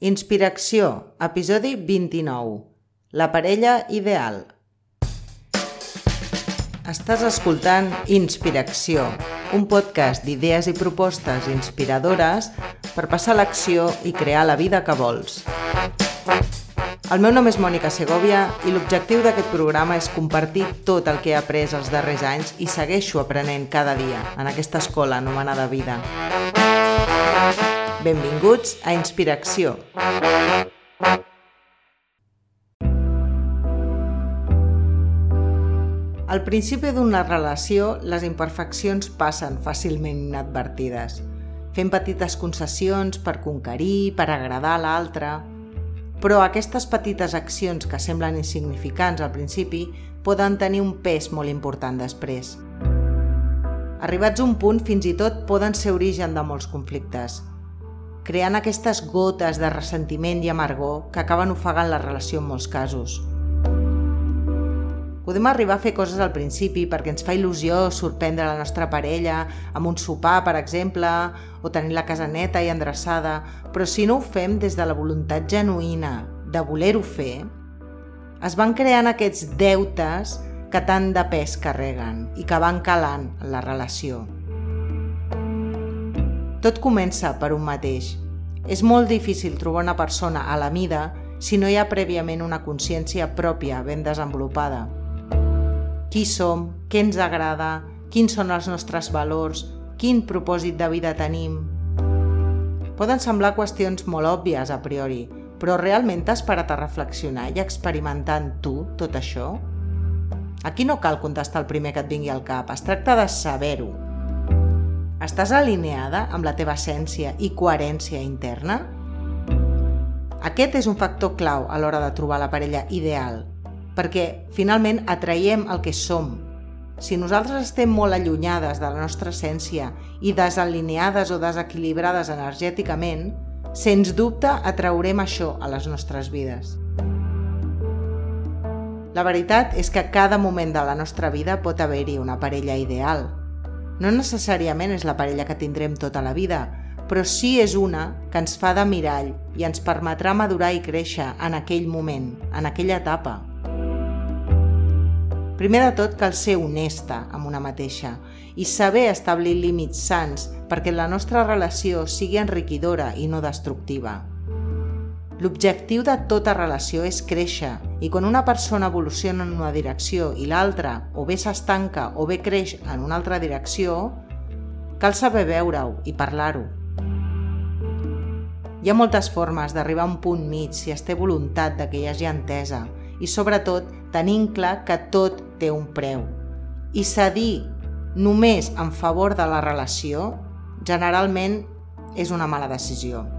Inspiració, episodi 29. La parella ideal. Estàs escoltant Inspiració, un podcast d'idees i propostes inspiradores per passar l'acció i crear la vida que vols. El meu nom és Mònica Segovia i l'objectiu d'aquest programa és compartir tot el que he après els darrers anys i segueixo aprenent cada dia en aquesta escola anomenada vida. Benvinguts a Inspiració. Al principi d'una relació, les imperfeccions passen fàcilment inadvertides. Fem petites concessions per conquerir, per agradar a l'altre... Però aquestes petites accions que semblen insignificants al principi poden tenir un pes molt important després. Arribats a un punt, fins i tot poden ser origen de molts conflictes, creant aquestes gotes de ressentiment i amargor que acaben ofegant la relació en molts casos. Podem arribar a fer coses al principi perquè ens fa il·lusió sorprendre la nostra parella amb un sopar, per exemple, o tenir la casa neta i endreçada, però si no ho fem des de la voluntat genuïna de voler-ho fer, es van creant aquests deutes que tant de pes carreguen i que van calant la relació. Tot comença per un mateix. És molt difícil trobar una persona a la mida si no hi ha prèviament una consciència pròpia ben desenvolupada. Qui som? Què ens agrada? Quins són els nostres valors? Quin propòsit de vida tenim? Poden semblar qüestions molt òbvies a priori, però realment t'has parat a reflexionar i experimentar en tu tot això? Aquí no cal contestar el primer que et vingui al cap, es tracta de saber-ho, Estàs alineada amb la teva essència i coherència interna? Aquest és un factor clau a l'hora de trobar la parella ideal, perquè finalment atraiem el que som. Si nosaltres estem molt allunyades de la nostra essència i desalineades o desequilibrades energèticament, sens dubte atraurem això a les nostres vides. La veritat és que cada moment de la nostra vida pot haver-hi una parella ideal, no necessàriament és la parella que tindrem tota la vida, però sí és una que ens fa de mirall i ens permetrà madurar i créixer en aquell moment, en aquella etapa. Primer de tot, cal ser honesta amb una mateixa i saber establir límits sants perquè la nostra relació sigui enriquidora i no destructiva. L'objectiu de tota relació és créixer i quan una persona evoluciona en una direcció i l'altra o bé s'estanca o bé creix en una altra direcció, cal saber veure-ho i parlar-ho. Hi ha moltes formes d'arribar a un punt mig si es té voluntat de que hi hagi entesa i, sobretot, tenint clar que tot té un preu. I cedir només en favor de la relació generalment és una mala decisió.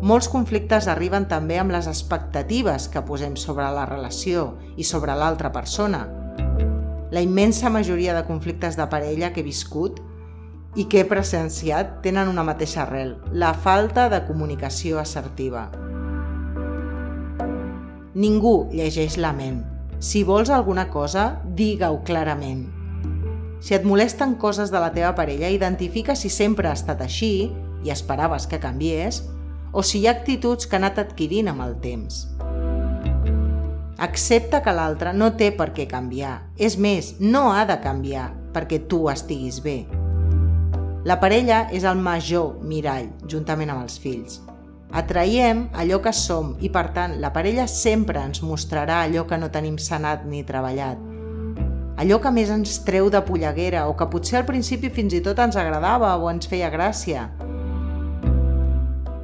Molts conflictes arriben també amb les expectatives que posem sobre la relació i sobre l'altra persona. La immensa majoria de conflictes de parella que he viscut i que he presenciat tenen una mateixa arrel, la falta de comunicació assertiva. Ningú llegeix la ment. Si vols alguna cosa, digue-ho clarament. Si et molesten coses de la teva parella, identifica si sempre ha estat així i esperaves que canviés o si hi ha actituds que ha anat adquirint amb el temps. Accepta que l'altre no té per què canviar. És més, no ha de canviar perquè tu estiguis bé. La parella és el major mirall, juntament amb els fills. Atraiem allò que som i, per tant, la parella sempre ens mostrarà allò que no tenim sanat ni treballat. Allò que més ens treu de polleguera o que potser al principi fins i tot ens agradava o ens feia gràcia,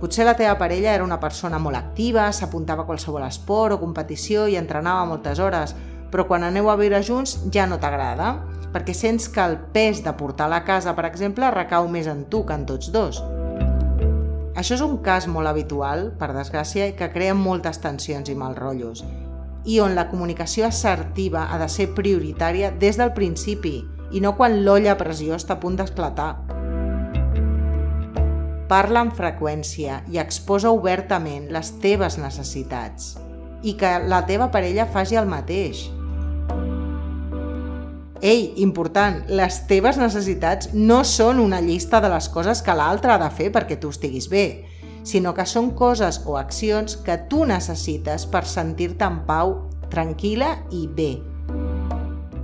Potser la teva parella era una persona molt activa, s'apuntava a qualsevol esport o competició i entrenava moltes hores, però quan aneu a viure junts ja no t'agrada, perquè sents que el pes de portar la casa, per exemple, recau més en tu que en tots dos. Això és un cas molt habitual, per desgràcia, que crea moltes tensions i mal rotllos, i on la comunicació assertiva ha de ser prioritària des del principi i no quan l'olla a pressió està a punt d'esclatar. Parla amb freqüència i exposa obertament les teves necessitats i que la teva parella faci el mateix. Ei, important, les teves necessitats no són una llista de les coses que l'altre ha de fer perquè tu estiguis bé, sinó que són coses o accions que tu necessites per sentir-te en pau, tranquil·la i bé.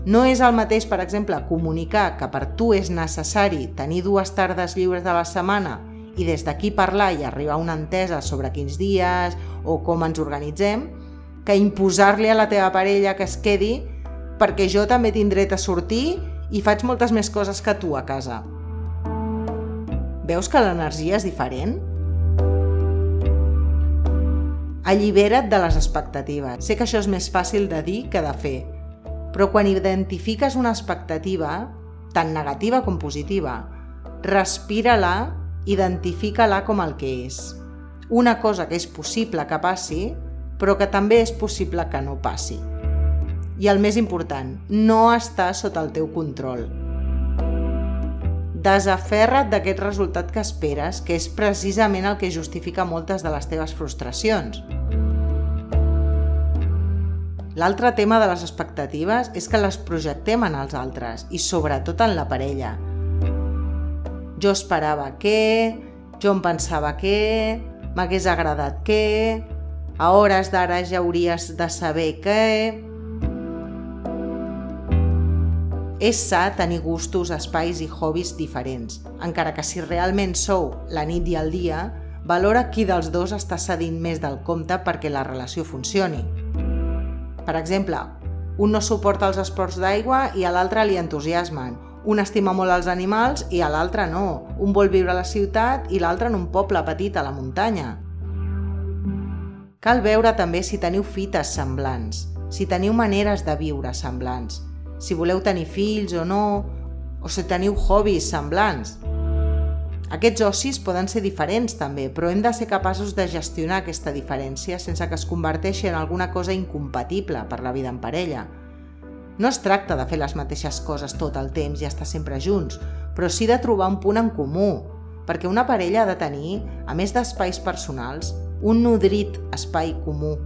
No és el mateix, per exemple, comunicar que per tu és necessari tenir dues tardes lliures de la setmana i des d'aquí parlar i arribar a una entesa sobre quins dies o com ens organitzem, que imposar-li a la teva parella que es quedi perquè jo també tinc dret a sortir i faig moltes més coses que tu a casa. Veus que l'energia és diferent? Allibera't de les expectatives. Sé que això és més fàcil de dir que de fer, però quan identifiques una expectativa, tant negativa com positiva, respira-la, identifica-la com el que és. Una cosa que és possible que passi, però que també és possible que no passi. I el més important, no està sota el teu control. Desaferra't d'aquest resultat que esperes, que és precisament el que justifica moltes de les teves frustracions. L'altre tema de les expectatives és que les projectem en els altres i sobretot en la parella. Jo esperava que, jo em pensava que, m'hagués agradat que, a hores d'ara ja hauries de saber que... És sa tenir gustos, espais i hobbies diferents, encara que si realment sou la nit i el dia, valora qui dels dos està cedint més del compte perquè la relació funcioni. Per exemple, un no suporta els esports d'aigua i a l'altre li entusiasmen. Un estima molt els animals i a l'altre no. Un vol viure a la ciutat i l'altre en un poble petit a la muntanya. Cal veure també si teniu fites semblants, si teniu maneres de viure semblants, si voleu tenir fills o no, o si teniu hobbies semblants. Aquests ocis poden ser diferents també, però hem de ser capaços de gestionar aquesta diferència sense que es converteixi en alguna cosa incompatible per la vida en parella. No es tracta de fer les mateixes coses tot el temps i estar sempre junts, però sí de trobar un punt en comú, perquè una parella ha de tenir, a més d'espais personals, un nodrit espai comú.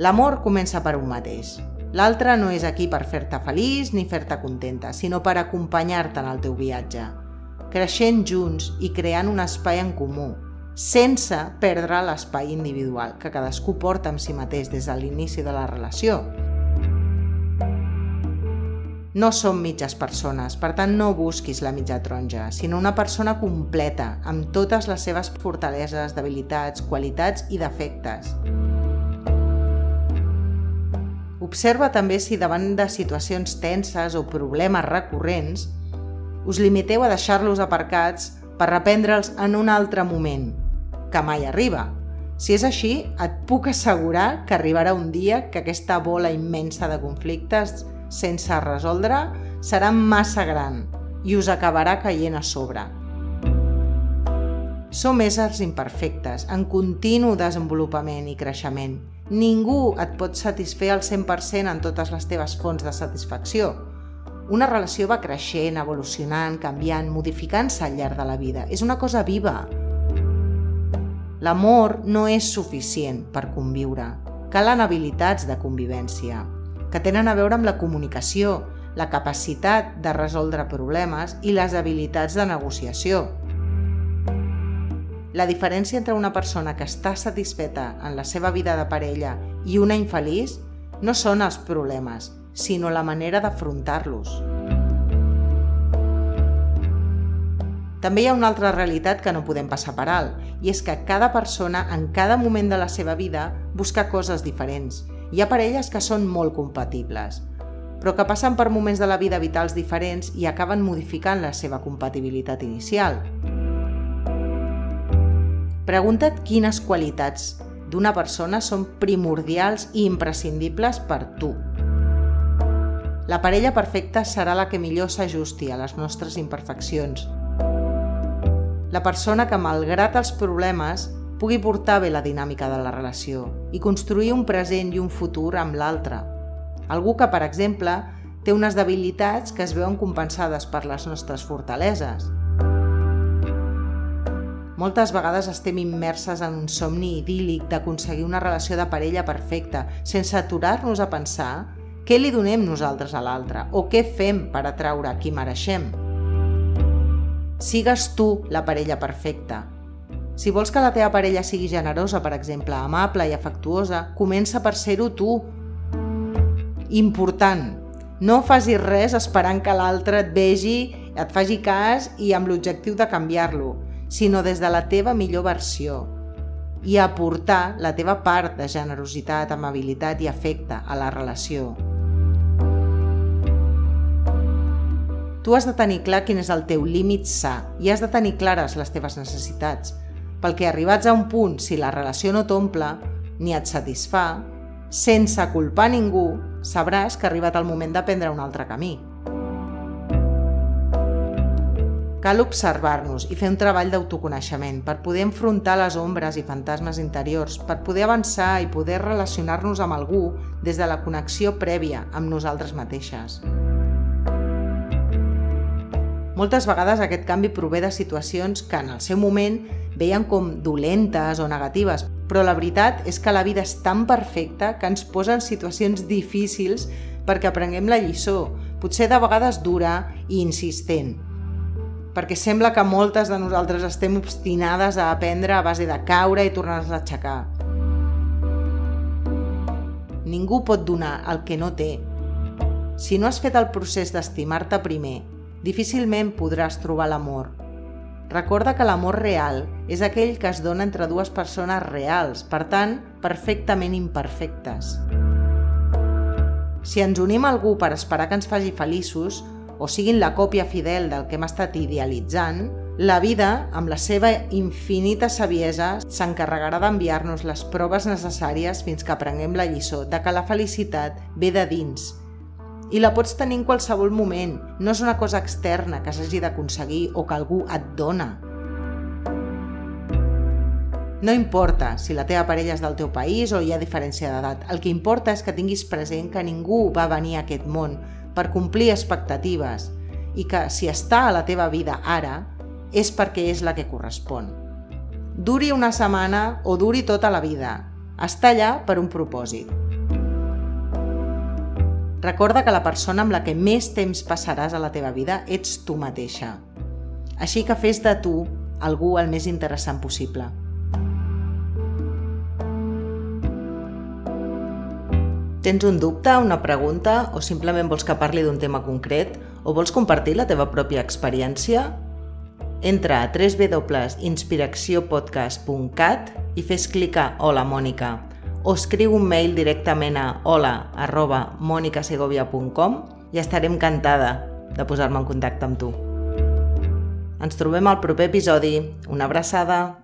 L'amor comença per un mateix. L'altre no és aquí per fer-te feliç ni fer-te contenta, sinó per acompanyar-te en el teu viatge, creixent junts i creant un espai en comú, sense perdre l'espai individual que cadascú porta amb si mateix des de l'inici de la relació. No som mitges persones, per tant no busquis la mitja taronja, sinó una persona completa, amb totes les seves fortaleses, debilitats, qualitats i defectes. Observa també si davant de situacions tenses o problemes recurrents us limiteu a deixar-los aparcats per reprendre'ls en un altre moment, que mai arriba. Si és així, et puc assegurar que arribarà un dia que aquesta bola immensa de conflictes sense resoldre serà massa gran i us acabarà caient a sobre. Som éssers imperfectes, en continu desenvolupament i creixement, Ningú et pot satisfer al 100% en totes les teves fonts de satisfacció. Una relació va creixent, evolucionant, canviant, modificant-se al llarg de la vida. És una cosa viva. L'amor no és suficient per conviure. Calen habilitats de convivència, que tenen a veure amb la comunicació, la capacitat de resoldre problemes i les habilitats de negociació. La diferència entre una persona que està satisfeta en la seva vida de parella i una infeliç no són els problemes, sinó la manera d'afrontar-los. També hi ha una altra realitat que no podem passar per alt, i és que cada persona en cada moment de la seva vida busca coses diferents. Hi ha parelles que són molt compatibles, però que passen per moments de la vida vitals diferents i acaben modificant la seva compatibilitat inicial. Pregunta't quines qualitats d'una persona són primordials i imprescindibles per tu. La parella perfecta serà la que millor s'ajusti a les nostres imperfeccions. La persona que, malgrat els problemes, pugui portar bé la dinàmica de la relació i construir un present i un futur amb l'altre. Algú que, per exemple, té unes debilitats que es veuen compensades per les nostres fortaleses – moltes vegades estem immerses en un somni idíl·lic d'aconseguir una relació de parella perfecta, sense aturar-nos a pensar què li donem nosaltres a l'altre o què fem per atraure qui mereixem. Sigues tu la parella perfecta. Si vols que la teva parella sigui generosa, per exemple, amable i afectuosa, comença per ser-ho tu. Important. No facis res esperant que l'altre et vegi, et faci cas i amb l'objectiu de canviar-lo, sinó des de la teva millor versió i aportar la teva part de generositat, amabilitat i afecte a la relació. Tu has de tenir clar quin és el teu límit sa i has de tenir clares les teves necessitats, perquè arribats a un punt, si la relació no t'omple ni et satisfà, sense culpar ningú, sabràs que ha arribat el moment de prendre un altre camí. Cal observar-nos i fer un treball d'autoconeixement per poder enfrontar les ombres i fantasmes interiors, per poder avançar i poder relacionar-nos amb algú des de la connexió prèvia amb nosaltres mateixes. Moltes vegades aquest canvi prové de situacions que en el seu moment veien com dolentes o negatives, però la veritat és que la vida és tan perfecta que ens posa en situacions difícils perquè aprenguem la lliçó, potser de vegades dura i insistent, perquè sembla que moltes de nosaltres estem obstinades a aprendre a base de caure i tornar-nos a aixecar. Ningú pot donar el que no té. Si no has fet el procés d'estimar-te primer, difícilment podràs trobar l'amor. Recorda que l'amor real és aquell que es dona entre dues persones reals, per tant, perfectament imperfectes. Si ens unim a algú per esperar que ens faci feliços, o siguin la còpia fidel del que hem estat idealitzant, la vida, amb la seva infinita saviesa, s'encarregarà d'enviar-nos les proves necessàries fins que aprenguem la lliçó de que la felicitat ve de dins. I la pots tenir en qualsevol moment, no és una cosa externa que s'hagi d'aconseguir o que algú et dona. No importa si la teva parella és del teu país o hi ha diferència d'edat, el que importa és que tinguis present que ningú va venir a aquest món per complir expectatives i que si està a la teva vida ara és perquè és la que correspon. Duri una setmana o duri tota la vida, està allà per un propòsit. Recorda que la persona amb la que més temps passaràs a la teva vida ets tu mateixa. Així que fes de tu algú el més interessant possible. Tens un dubte, una pregunta o simplement vols que parli d'un tema concret o vols compartir la teva pròpia experiència? Entra a www.inspiracciopodcast.cat i fes clic a Hola Mònica o escriu un mail directament a hola arroba monicasegovia.com i estaré encantada de posar-me en contacte amb tu. Ens trobem al proper episodi. Una abraçada!